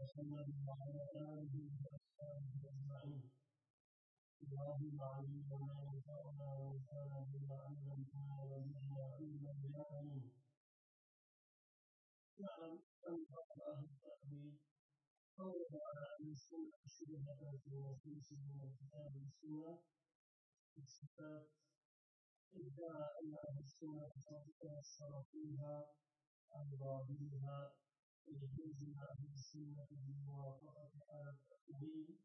محمد وعلى آله وأصحابه أجمعين اللهم علمنا ما ينفعنا وانفعنا بما علمتنا وزدنا علما يا أمين نعم أن أهل التأويل قول على أن السنة شبهة في نصوص من الكتاب والسنة في الصفات ادعى أن أهل السنة تأثر فيها عن ظاهرها ويجوز أهل السنة بالموافقة على التأويل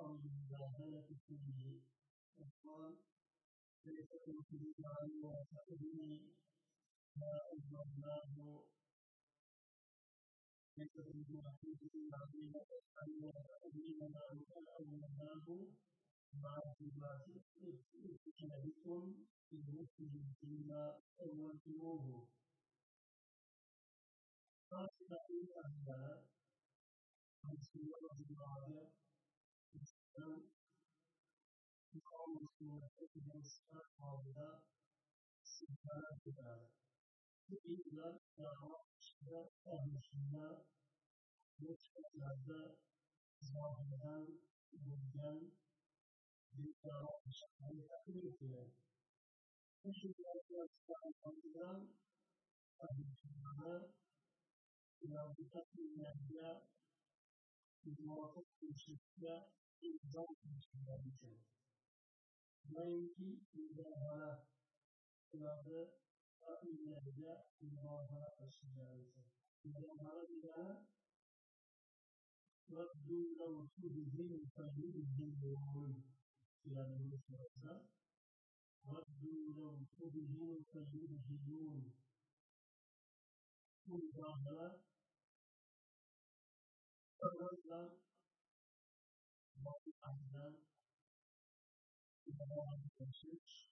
أو المباهلة فيه وقال ليس الكذب عن وتأويل ما أنزلناه ليس بالمحيط علينا أن وتأويل basi ikirabikun ibukirigira ewa gihugu basi bakitangira umushinga w'ubuzima wawe ikigo kuko umushinga kugira umushinga kwabura sigara sigara kugira cyangwa gushyira umushinga wo kuzaza zahabwa uburyayi هذا ظاهرا جدا بالقرار الشرعي تأويله يشهد هذا الظاهرا أهل السنة إلى بقتل الأنبياء بموافقة الشركة إلزام الشركة ويجي مظاهرة إلى الأنبياء مظاهرة الشركة مظاهرة إلى ردوا لو تدهن فيدهنون إلى المسلمة ردوا لو planımız varsa Rabbimden kubulun feyirciyun bu izahlara sabırdan Allah'tan Allah'ın geçmiş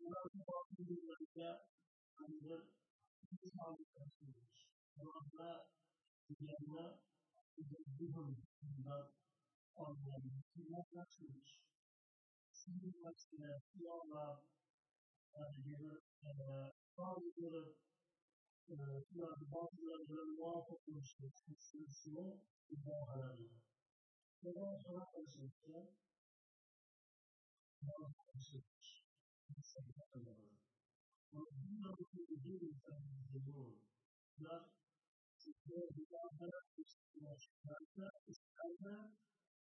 Allah'ın bakımlarında anılır İnsanlı karşılıyoruz. Allah'a dünyanın üzerinde bundan Amen. Seigneur, merci. Seigneur, merci de Allah, Dieu, Father, Dieu, tu de moi pour que je puisse voir la vie. Seigneur, je la conscience, dans la conscience, c'est de que.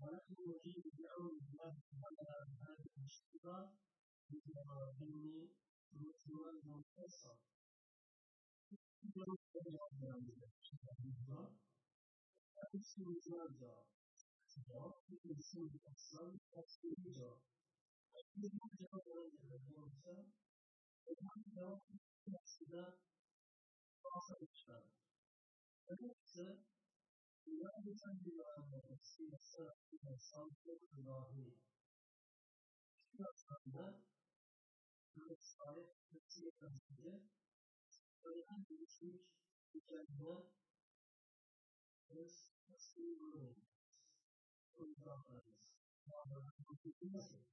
ونحن نجيب بدعوة الله تعالى هذا الاشتراك بدعوة رسول مختصر أفسد زوجة وأفسد السنة الصلاة أفسد زوجة أفسد زوجة وأنت Elhamdülillah aslında fazla uçlar. Öyleyse İlahi Cenab-ı Siyasa ile Sağlıklı İlahi Şurasında Mehmet Salih Kutsi Efendimiz'e öğren görüşmüş hikayede biz nasıl yorumlarız? Yorumlarız. Yorumlarız. Yorumlarız.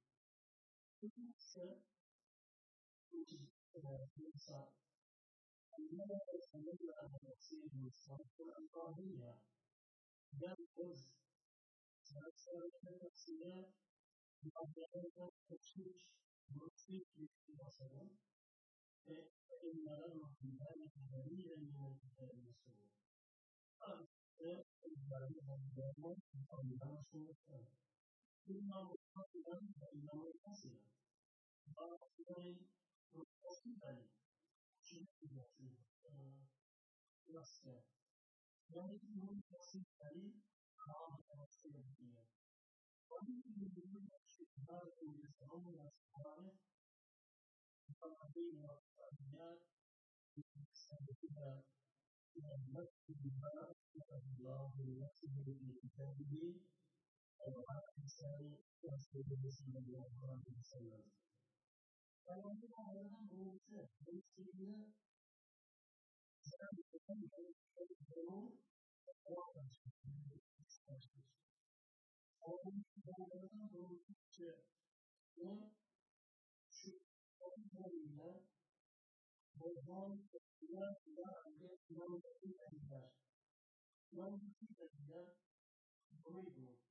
başlıyorsun. Bu ise bu insan Allah Resulü'nün anlattığı sanatın Allah'ıyla yalnız sanatçıların arasında Muhabbetlerden kaçmış, mutsuz bir başarı ve onlara mahkumlar nedeniyle yönetilebilmesi. Ayrıca onların mahkumlarına Allah'ın sonuçları. Bunlar mutlakların ve inanılmazı. Bazıların mutlakları çünkü nasıl nasıl yani bunun nasıl yani Allah'ın sonuçları. Onun gibi بعد أن يسعون الصالح فقدين والصالحات يستهدفها إلى المسجد ما كتب الله لنفسه في كتابه Thank you. Kalau kita Kalau kita yang yang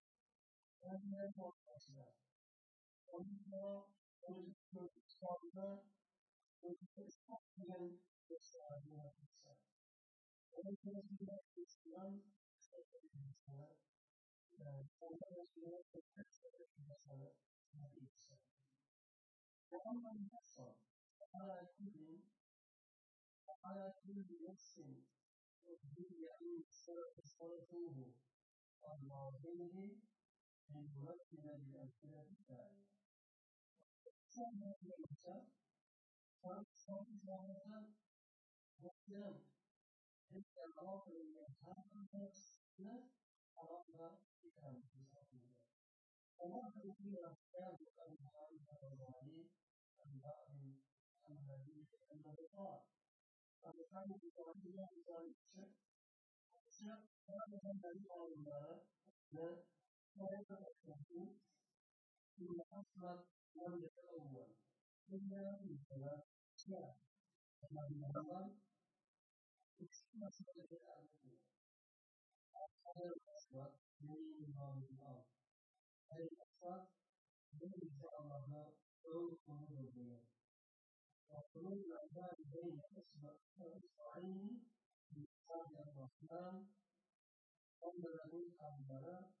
bilgi İlahı hakkında biraz insanlar İlahı bozan bilen delildir. Diğer buna Ali bilen delildir. İlahı hemen significance and somewhere possible possible possible in the area that the area but I and work within the Asura Thank you. And then more possible on the on the stronger on the again this idea of itself and the person that is young وأما النصر على كل على كل نفس أهدي أن صرفوه الله أن يمثل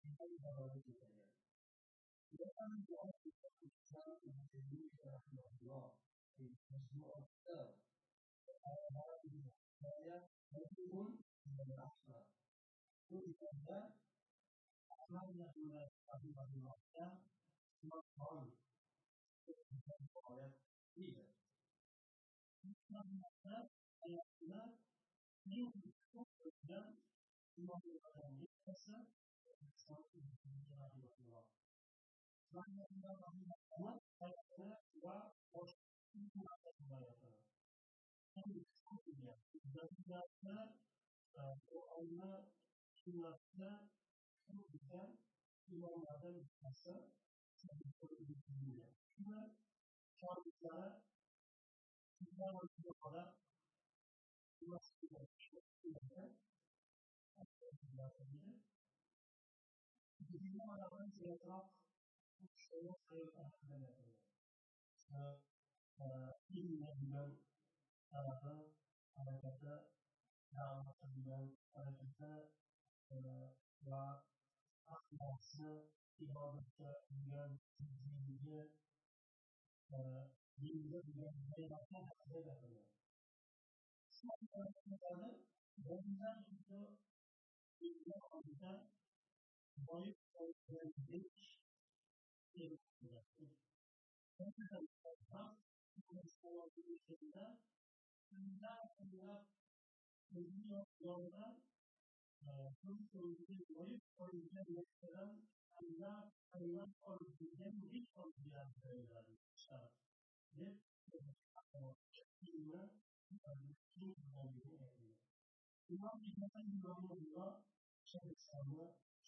Ahí está la historia. Y es tan importante que estamos en el servicio de la Dios, que es nuestro Dios. Ahora, saya berkumpul dengan rasa. Itu ditanda hanya dengan satu manusia mohon. Oleh dia. Karena saya benar, dia untuk berjalan, mau berjalan di pasar, oyni sunnatda shu bizdan imomlardan bittasi shuni shogirdlari qarab يعلمون الأسباب لمن تركها Batman, Batman degan shaxsni ishni amal qilgan, qilgan, bizni davoga keltirgan. Lekin bu Islam ibn Taymiyya rahimahulloh majmuasida bu kitobda Ahmad rahimahullohga makon oyat one point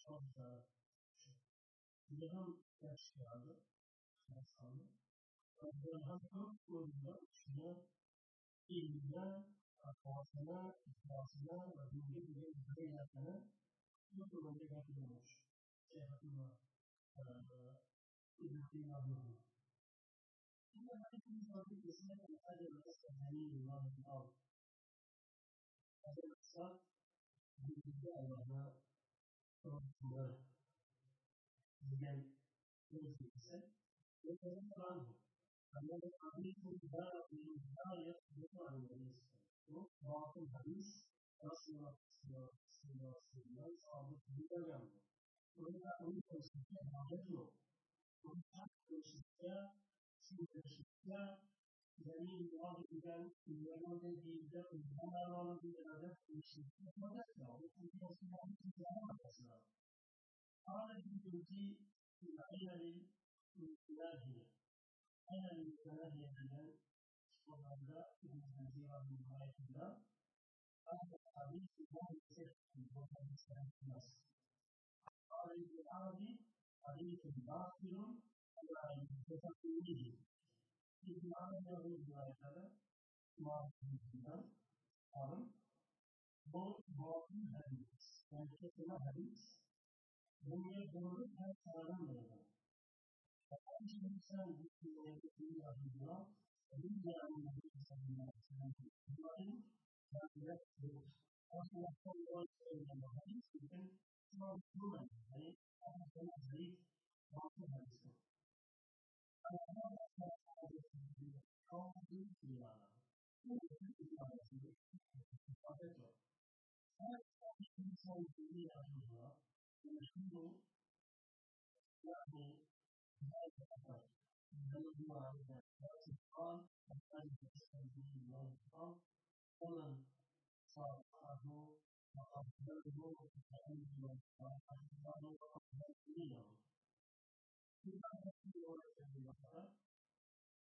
da'vati bilan harakati va axloqi, ibodatga bo'lgan jiddiyligi, dinga bo'lgan g'ayrati haqida gapirgan. Shu oyatlarni ba'zilar xuddi dinni oldida boyib qolgandek ko'rsatadi. Ba'zilar o'ylab o'zini yonida ko'z o'ngida boyib qolgan narsadan tomorrow. Again, this is the ये कदम काम हो हमारे आदमी को उधार और उधार या सुधार होने से तो वहाँ पर भविष और सेवा सेवा सेवा सेवा और वो दिया जाएगा तो इनका उन कोशिश किया भागत लो उनका कोशिश किया सुनिश्चित किया Sorumlular degan so'z ise Resulullah anhu أنه حديث لا لا يثبت عن النبي صلى باطل حديث رسول الله صلى الله عليه وسلم صادق بالكلام وإذا أريد أن حاجته وإذا أريد Shukurshikka zamin murodu Imanlarımızlara mahvedilen hanım bu bağlı hadis, erkekine hadis, buraya doğru her sağlam verir. Fakat şimdi sen bu kıymetini yardımına, bir canlı insanına sanki bunların kendiler kılır. Aslında olan söyleme hadis için sorumlu hadis, ama sana hadis, mahvedilir. Allah'a 高低起来了，不能比较是消费者，他他承受的力量是什么？是民族，然后他的他的不管是他是方，他是他是什么方，不能上他说他他说他说他他说他力量，一般是有人这个。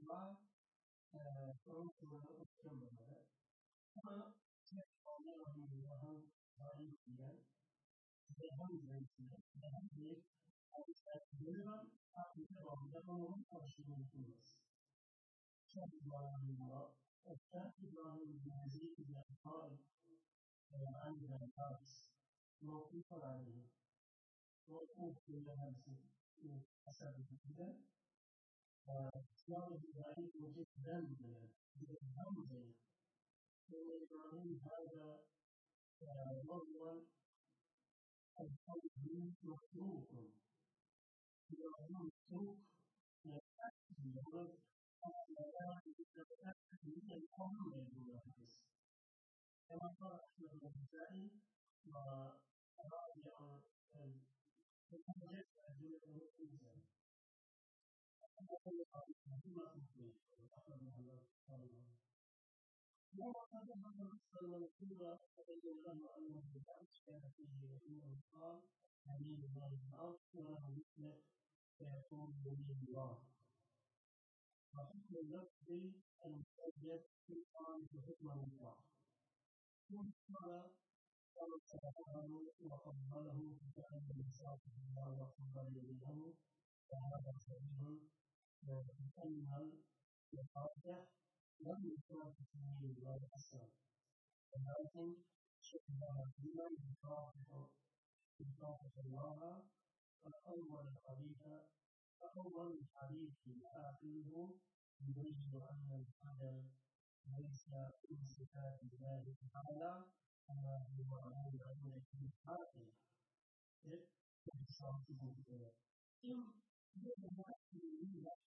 var e, sorumluluğunu oluşturmaları ama telefonlar anlamında hain diyen zehan zevkine, zehan bir oluşturan sadece bağında onun karşılığını bulur. Çok İbrahim'de, Efsat İbrahim Nezih ile Faik, Peygamber ile Faik, Mokul Kararı, Mokul Kullemesi, Asad-ı إبراهيم جدا جدا زين إبراهيم هذا رجلا القلب مخلوق إبراهيم مخلوق يأتي الرجل كما قال أحمد النسائي وراجع المجد أدلة الإنسان وقد هذا الرسول المذكور تبين له انه بالامس كان فيه انه قال الله الأرض وله مثله فيكون ولي الله وحكم اللفظ المسجد في القران بحكم المطلق ثم قال قال سبحانه وقبله فكان المساق الله وقبل يده فهذا صحيح لأن القاعدة لم يكن في سبيل الله أصلا ولكن شبه بمن يخافه يخافه الله فأول الحديث فأول الحديث آخره يبين أن القدر ليس من صفات الله تعالى كما هو معلوم عن الحاكم إذ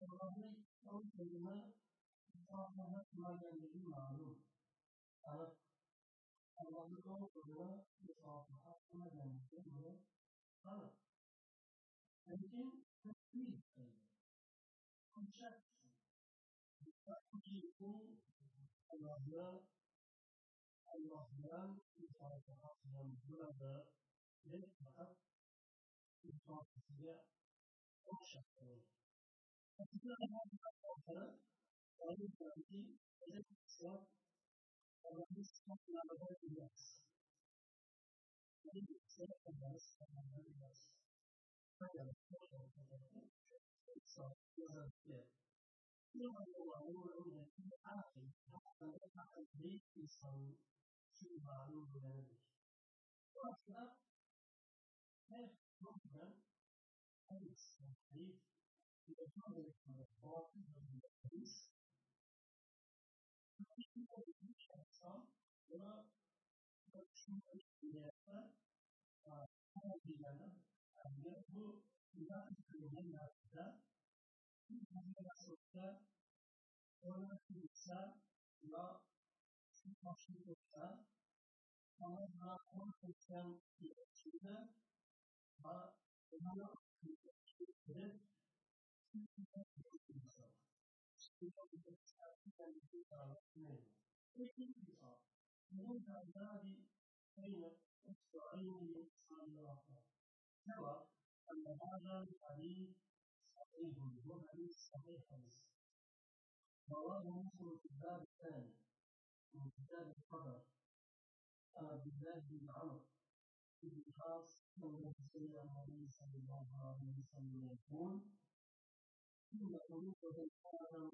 Kur'on'da on kelime insanlara kullanıldığını malum. Arap Allah'ın on kelime insanlara kullanıldığını malum. Arap. Lakin tekbir Kuşak Kuşakçısının Allah'a Allah'tan insanlara kullanıldığını ve fakat insanlara kuşak kullanıldığını 那第二个话题呢，我觉得我们本地还是说，我们是从哪个方面开始？我们先从哪个方面开始？那我们说我们的最少就是对，因为我我我们是阿拉伯，阿拉伯他们没有从去马路的那里，但是呢，哎，我们还是从没。ذلك وأصلا كيف ممكن أن يستحيل يتحرك من الباطل من الحديث الشخصان وتشمل الخلافة هذه أن يبدو لا يمكن أن Maksudnya orang bisa ya maksudnya kalau melakukan yang tidak sudah maka kalau tidak sudah kita bisa kita bisa dan kita lakukan itu bisa mudah dari بين من الله سواء أن هذا الحديث صحيح وحديث صحيح رواه مسلم في الباب الثاني من كتاب القدر عن عبد الله بن عمرو بن العاص أنه سمع النبي صلى الله عليه وسلم يقول إن قلوبهم كانوا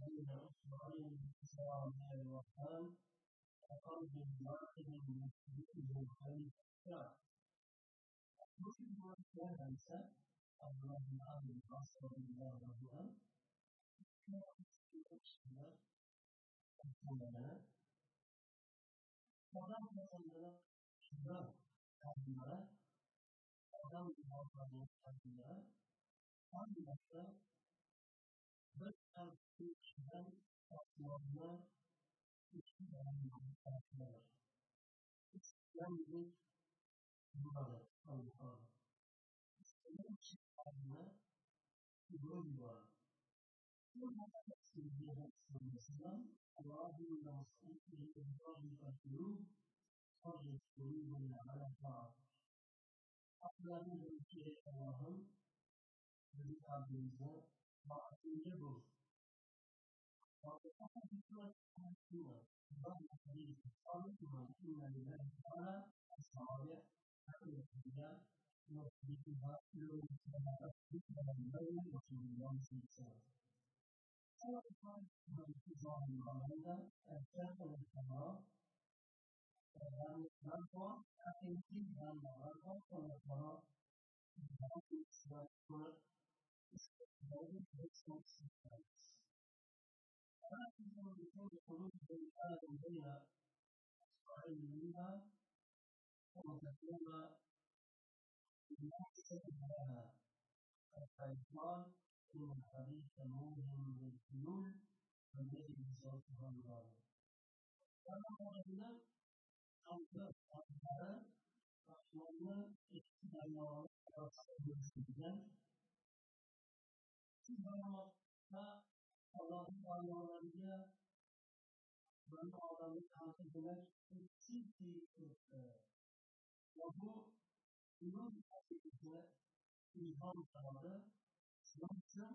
بين أصبعين متساويين الرحمن كقلب واحد يشبهه خليفة الشعب. ينسى عبد الله العاص رضي الله كان يشهد الحملات وضم صندوق شباب الحملات وضم موضوع الحملات حملة But as each one of your love, each one of your İslam'ın yuvarı Allah'a. İslam'ın çıkarına yol var. Bu hayat sevgiler sonrasından Allah'ın nasıl bir evladı katılıyor, sadece soruyla alakalı. Allah'ın ölçüye Allah'ın rızklarımıza بعد حديث قال إن لله تعالى الصالح أهل الرجال يثبتها يوم السماء من الليل رسول الله صلى الله عليه وسلم سواء كان في ظاهر العمل الكافر الحمراء dan bahwa atensi dan bahwa pengelola dari sebuah dari responsibilitas. Karena kita mungkin perlu berbicara dengan soal ini, mengenai الناس الشيطان من حديث المؤمن بالحلول الذي بصوتها الغالب. Karena orang antara rahmatnya istimewa Rasulullah Subhanallah Allah Taala dan orang yang dengan sisi Lalu belum juga ilham kepada semacam bahagian menulis dan pun ada bahagian yang istimewa. Kalau dia merasa perlu polisi juga bisa dikirim dia solusi. Lalu bisa shu ma'lumotda alloh taololariga banda odamni tanqid qilish va bu imom hadiga ilhom qiladi. Shuning uchun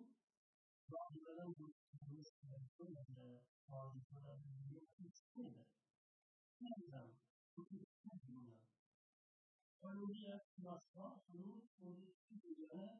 ولو هي مصلحة ولو هي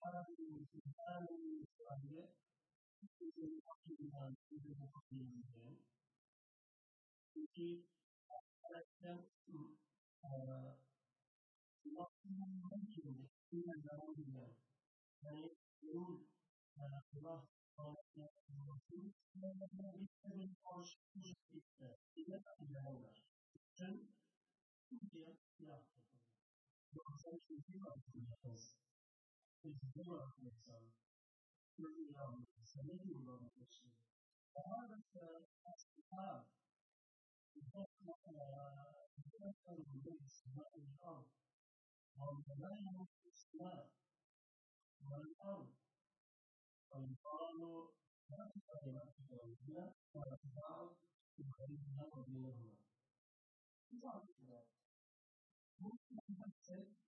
Karadeniz'in Karadeniz'in sahibi Türkiye'nin hakkından size bu hakkından diyorum. Çünkü Karadeniz'den şu Vaktinden hakkında Dünden zaman diyorum. Yani bunun Allah Allah'ın Allah'ın Allah'ın bir sebep karşılığı işte. Yine ayrılar. Bütün Türkiye yaptı. Yoksa çünkü şey yaptı. Ignora yourself. Really love yourself. Maybe you love yourself. The hardest has to have the best kind of ways to let it out. On the language is love. Let it out. When you that is how you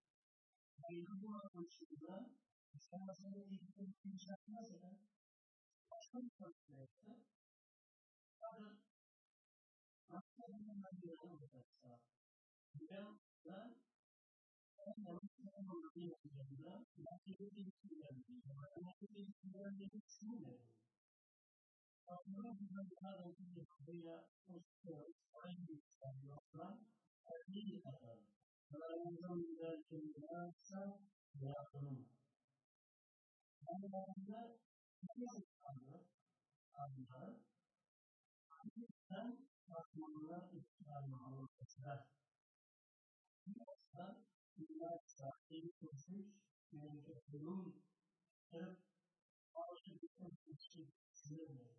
ayrı konuşulduğunda İslam masada eğitim inşaat mesela başka bir konuşma yapsa kadın maksadından bir yana olacaksa veya en yanlış bir konuşma yapacağında merkezi ilişkilendiği merkezi ilişkilendiği şunu verir. Aslında bundan daha da bir veya o sıra aynı ilişkilendiği olan erkeği Sarayından giderken yararsa yardımım. Anlamda ne yapmalı? Anlar. Anlıktan bakmanına ihtiyacı olmasıdır. Yoksa ilaçsa eli koşmuş memleketliliğin sırf bazı bir koşmuşu sürmüyor.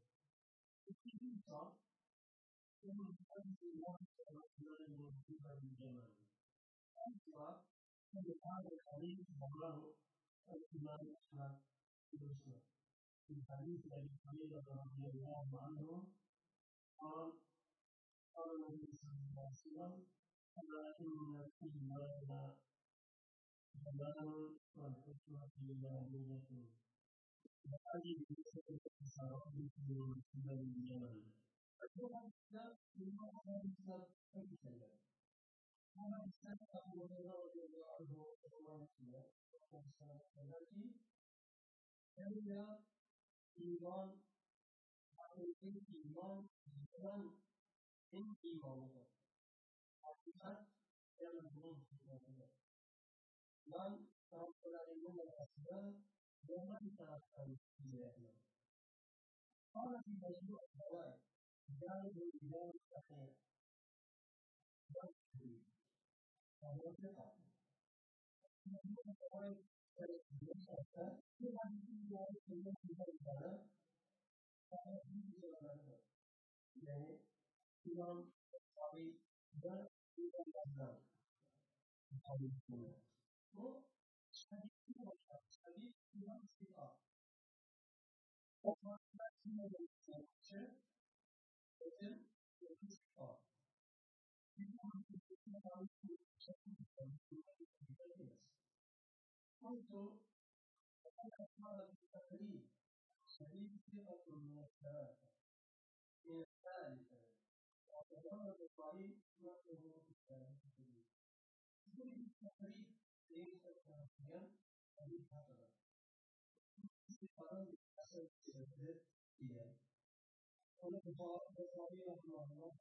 İkinci sal, bunun en iyi yansımalarının bir bölümü Kita you. Una distanza modello del largo romantia, questa energy, area iman, akhirnya iman, iman, in iman. Hakikat yang belum dikenal. Dan transferan ini mengatakan jangan serahkan dirinya. Kalau tidak itu adalah jangan berjalan akhir. और वो से था मैंने बोला कि ये ऐसा कि हम जो है ये चीज़ें कर रहे हैं ये वाला है मैंने कि हम अभी जन जीवन करना अभी तो सभी की भाषा सभी की हम सीखा और हमारा जीवन है लेकिन ये सीखा قلت وقد قال بالتقريب شديد ثقة من الثلاثة من الثالثة وتجرد الطريق نقله في الثالثة يقول التقريب ليس كافيا حديث هكذا استقرار حسب الشدة فيها قال البخاري رحمه الله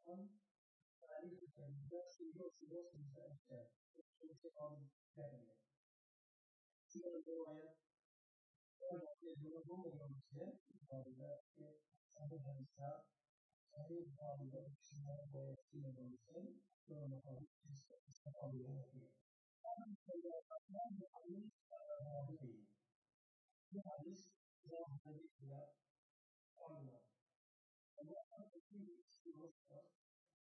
عن تعريف الكلمات في وصف وصف الأشياء انتقال كاملة في الرواية كان يجربون يوميا قال صحيح النساء صحيح قال الاجتماع ويأتي يوميا ثم قال استقام يوميا هذه الحديث ذهب إلى قلنا وما فيه استغفر لا تحصل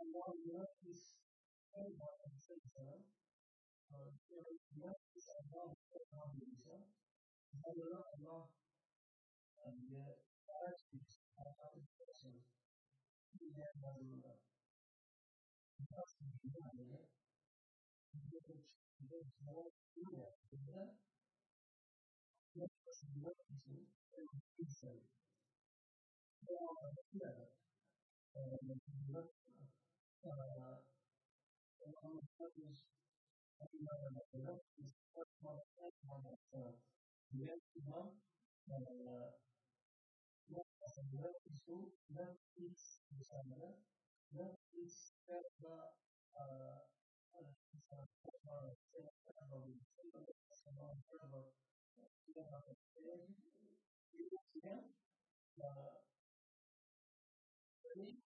Allah knows anyone can say to them, uh, there is no Allah subhanahu wa ta'ala, and there are Allah, and yet, as we have other persons, we have other Allah. Nasıl bir yani? Bir zaman yine burada yaklaşımlar için bir şey. Bu anlamda bir ara, bir ara, and I will focus on my work is first one and one myself. Yes, one, uh, work is who, work is December, work is Selva, uh, Yeah.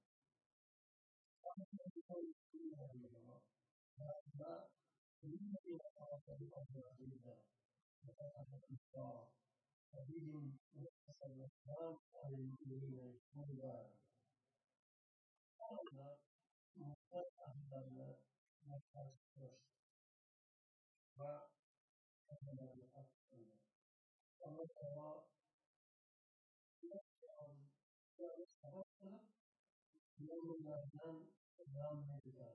அப்பாவி சூழ்நிலையிலோ நிம்மதியாக வாழ்க்கை வாழ்கிறார் reading works of the Lord are doing a good work. Allah Mukhtar Ahmadallah Mukhtar's first. Wa Ahmadal Akhtar. Allah Allah Mukhtar Ahmadallah Mukhtar's first. dominated by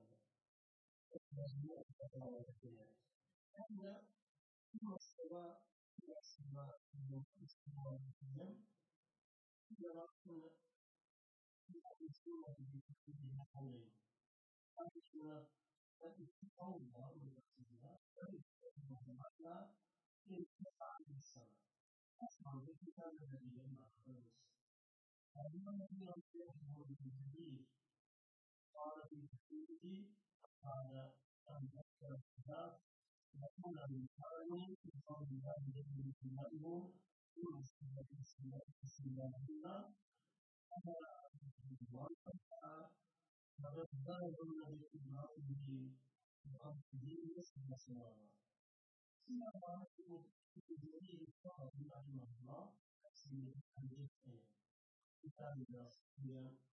Father, we thank you, Father, and that you have Tuhan dan Tuhan Tuhan dan Tuhan Tuhanmu Tuhan sudah disembah disembah kita ada Tuhan kita ada Tuhan yang menjadi Tuhan di dalam diri di dalam Allah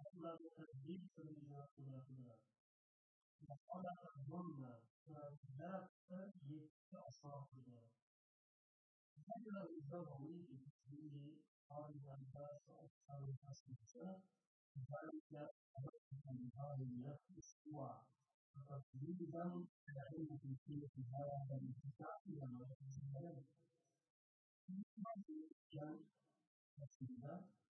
دم أما تدبير من كلها وقطع الظلم فذاك يتأصافنا هذا الضوء في تسبيل قال العباس أصحاب الحسنة ذلك من هذا السوى وتقليدا العلم في كل هذا الاتفاق إلى ما يتزين كان مسجدا ذكر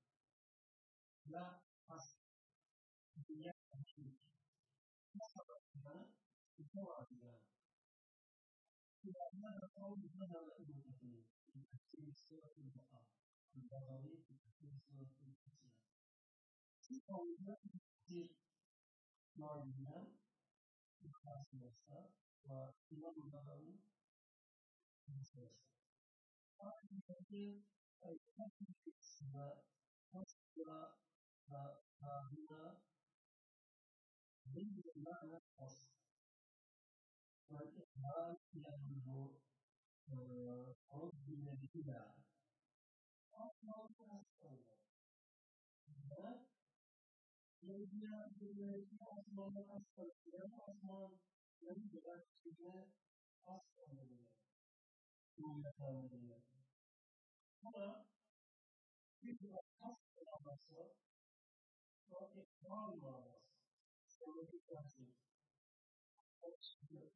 dia pas dia masalahnya itu ada tidak ada tahu di mana itu itu itu surat al-baqarah al-baqarah itu surat al-baqarah Sehingga di Marina Bukhara selesa Wa Imam Bukhari selesa Kalau kita tarzında bir mâna olsun. Yani hal yani bu e, sorun bilmediğiyle Allah'ın hastalığı. Ve Sevgiye bilmediği asmanın hastalığı. Yani asman yani gelen kişiye hastalığı. Dünya tanrılığı. Buna bir hastalığı So it follows from the question of spirit.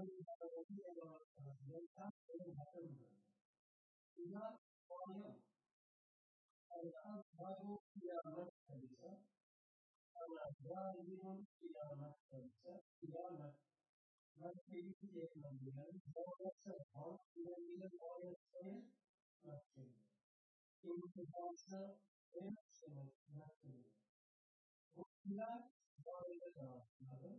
somebody had an idea of uh, they something happened to them. It's not on him. And अब भागो या मत करिसा और अध्याय जीवन या मत करिसा या मत मत तेरी की एक मंदिर बहुत अच्छा बहुत मंदिर बहुत अच्छा है मत करिए इनके पास एक समझ मत करिए वो किला बहुत अच्छा है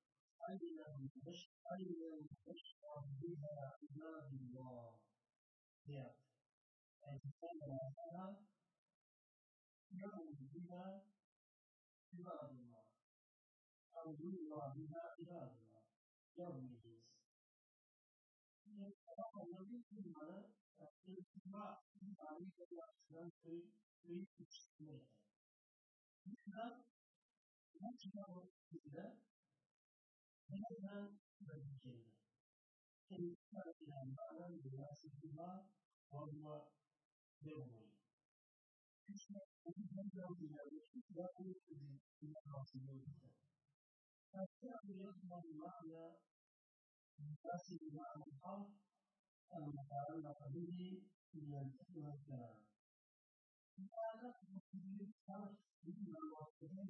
أين المشعر بها عباد الله هي أن تكون يوم بها عباد الله أو يروى بها عباد الله الجنس الذي كنا الاتباع عليك الأسلام في في الشمال إذا نشعر بها هذا بالجنة إن كان معنى لناسب الله وهو يومي فالشعب يضمن معنى يناسب معنى الحرف المتعلق به من الفعل والكلام. هذا تفسير الحرف من الوصفين